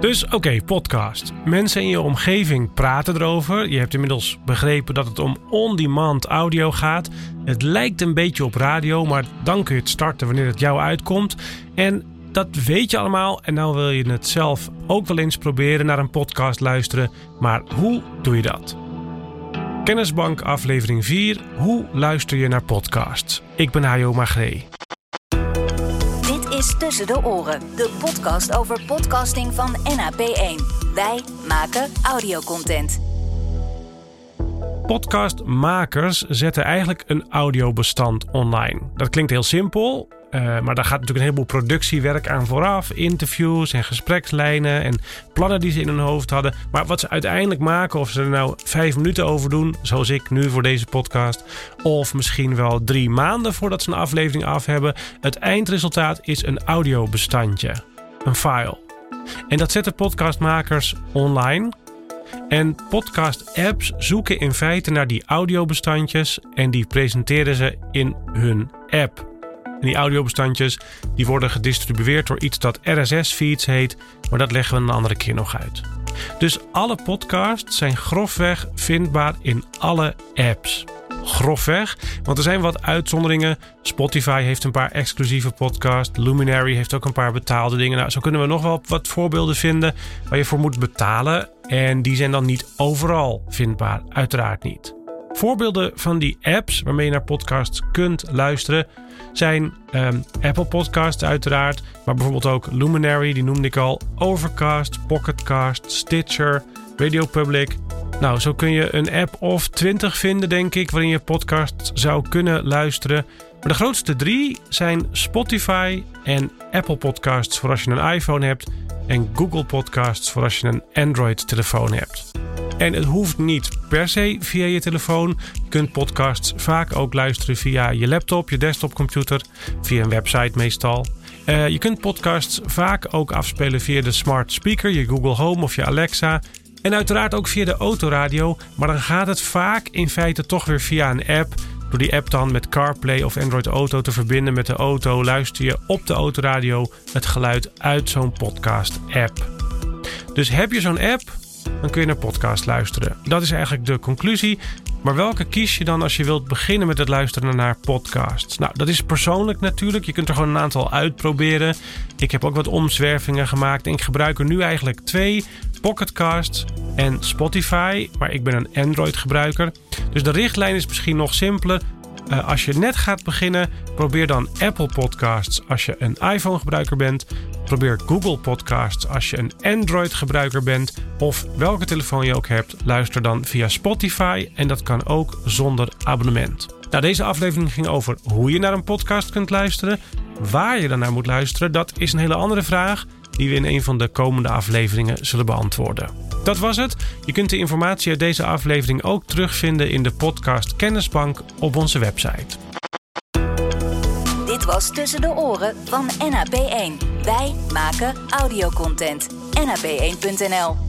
Dus oké, podcast. Mensen in je omgeving praten erover. Je hebt inmiddels begrepen dat het om on-demand audio gaat. Het lijkt een beetje op radio, maar dan kun je het starten wanneer het jou uitkomt. En dat weet je allemaal en nou wil je het zelf ook wel eens proberen naar een podcast luisteren. Maar hoe doe je dat? Kennisbank aflevering 4. Hoe luister je naar podcasts? Ik ben Hajo Magree. Is Tussen de Oren, de podcast over podcasting van NAP1. Wij maken audiocontent. Podcastmakers zetten eigenlijk een audiobestand online. Dat klinkt heel simpel, uh, maar daar gaat natuurlijk een heleboel productiewerk aan vooraf. Interviews en gesprekslijnen en plannen die ze in hun hoofd hadden. Maar wat ze uiteindelijk maken, of ze er nou vijf minuten over doen, zoals ik nu voor deze podcast, of misschien wel drie maanden voordat ze een aflevering af hebben, het eindresultaat is een audiobestandje, een file. En dat zetten podcastmakers online. En podcast-apps zoeken in feite naar die audiobestandjes en die presenteren ze in hun app. En die audiobestandjes die worden gedistribueerd door iets dat RSS-feeds heet, maar dat leggen we een andere keer nog uit. Dus alle podcasts zijn grofweg vindbaar in alle apps. Grofweg, want er zijn wat uitzonderingen. Spotify heeft een paar exclusieve podcasts. Luminary heeft ook een paar betaalde dingen. Nou, zo kunnen we nog wel wat voorbeelden vinden waar je voor moet betalen. En die zijn dan niet overal vindbaar, uiteraard niet. Voorbeelden van die apps waarmee je naar podcasts kunt luisteren zijn um, Apple Podcasts uiteraard, maar bijvoorbeeld ook Luminary, die noemde ik al, Overcast, Pocketcast, Stitcher, Radio Public. Nou, zo kun je een app of 20 vinden, denk ik, waarin je podcast zou kunnen luisteren. Maar de grootste drie zijn Spotify en Apple Podcasts voor als je een iPhone hebt en Google Podcasts voor als je een Android-telefoon hebt. En het hoeft niet per se via je telefoon. Je kunt podcasts vaak ook luisteren via je laptop, je desktopcomputer, via een website meestal. Uh, je kunt podcasts vaak ook afspelen via de smart speaker, je Google Home of je Alexa. En uiteraard ook via de autoradio, maar dan gaat het vaak in feite toch weer via een app. Door die app dan met CarPlay of Android Auto te verbinden met de auto, luister je op de autoradio het geluid uit zo'n podcast-app. Dus heb je zo'n app, dan kun je naar podcast luisteren. Dat is eigenlijk de conclusie. Maar welke kies je dan als je wilt beginnen met het luisteren naar podcasts? Nou, dat is persoonlijk natuurlijk. Je kunt er gewoon een aantal uitproberen. Ik heb ook wat omzwervingen gemaakt en ik gebruik er nu eigenlijk twee: Pocketcasts en Spotify. Maar ik ben een Android gebruiker. Dus de richtlijn is misschien nog simpeler. Uh, als je net gaat beginnen, probeer dan Apple Podcasts als je een iPhone gebruiker bent. Probeer Google Podcasts als je een Android gebruiker bent. Of welke telefoon je ook hebt, luister dan via Spotify en dat kan ook zonder abonnement. Nou, deze aflevering ging over hoe je naar een podcast kunt luisteren. Waar je dan naar moet luisteren, dat is een hele andere vraag die we in een van de komende afleveringen zullen beantwoorden. Dat was het. Je kunt de informatie uit deze aflevering ook terugvinden in de podcast Kennisbank op onze website. Dit was Tussen de Oren van NAP1. Wij maken audiocontent. NAP1.nl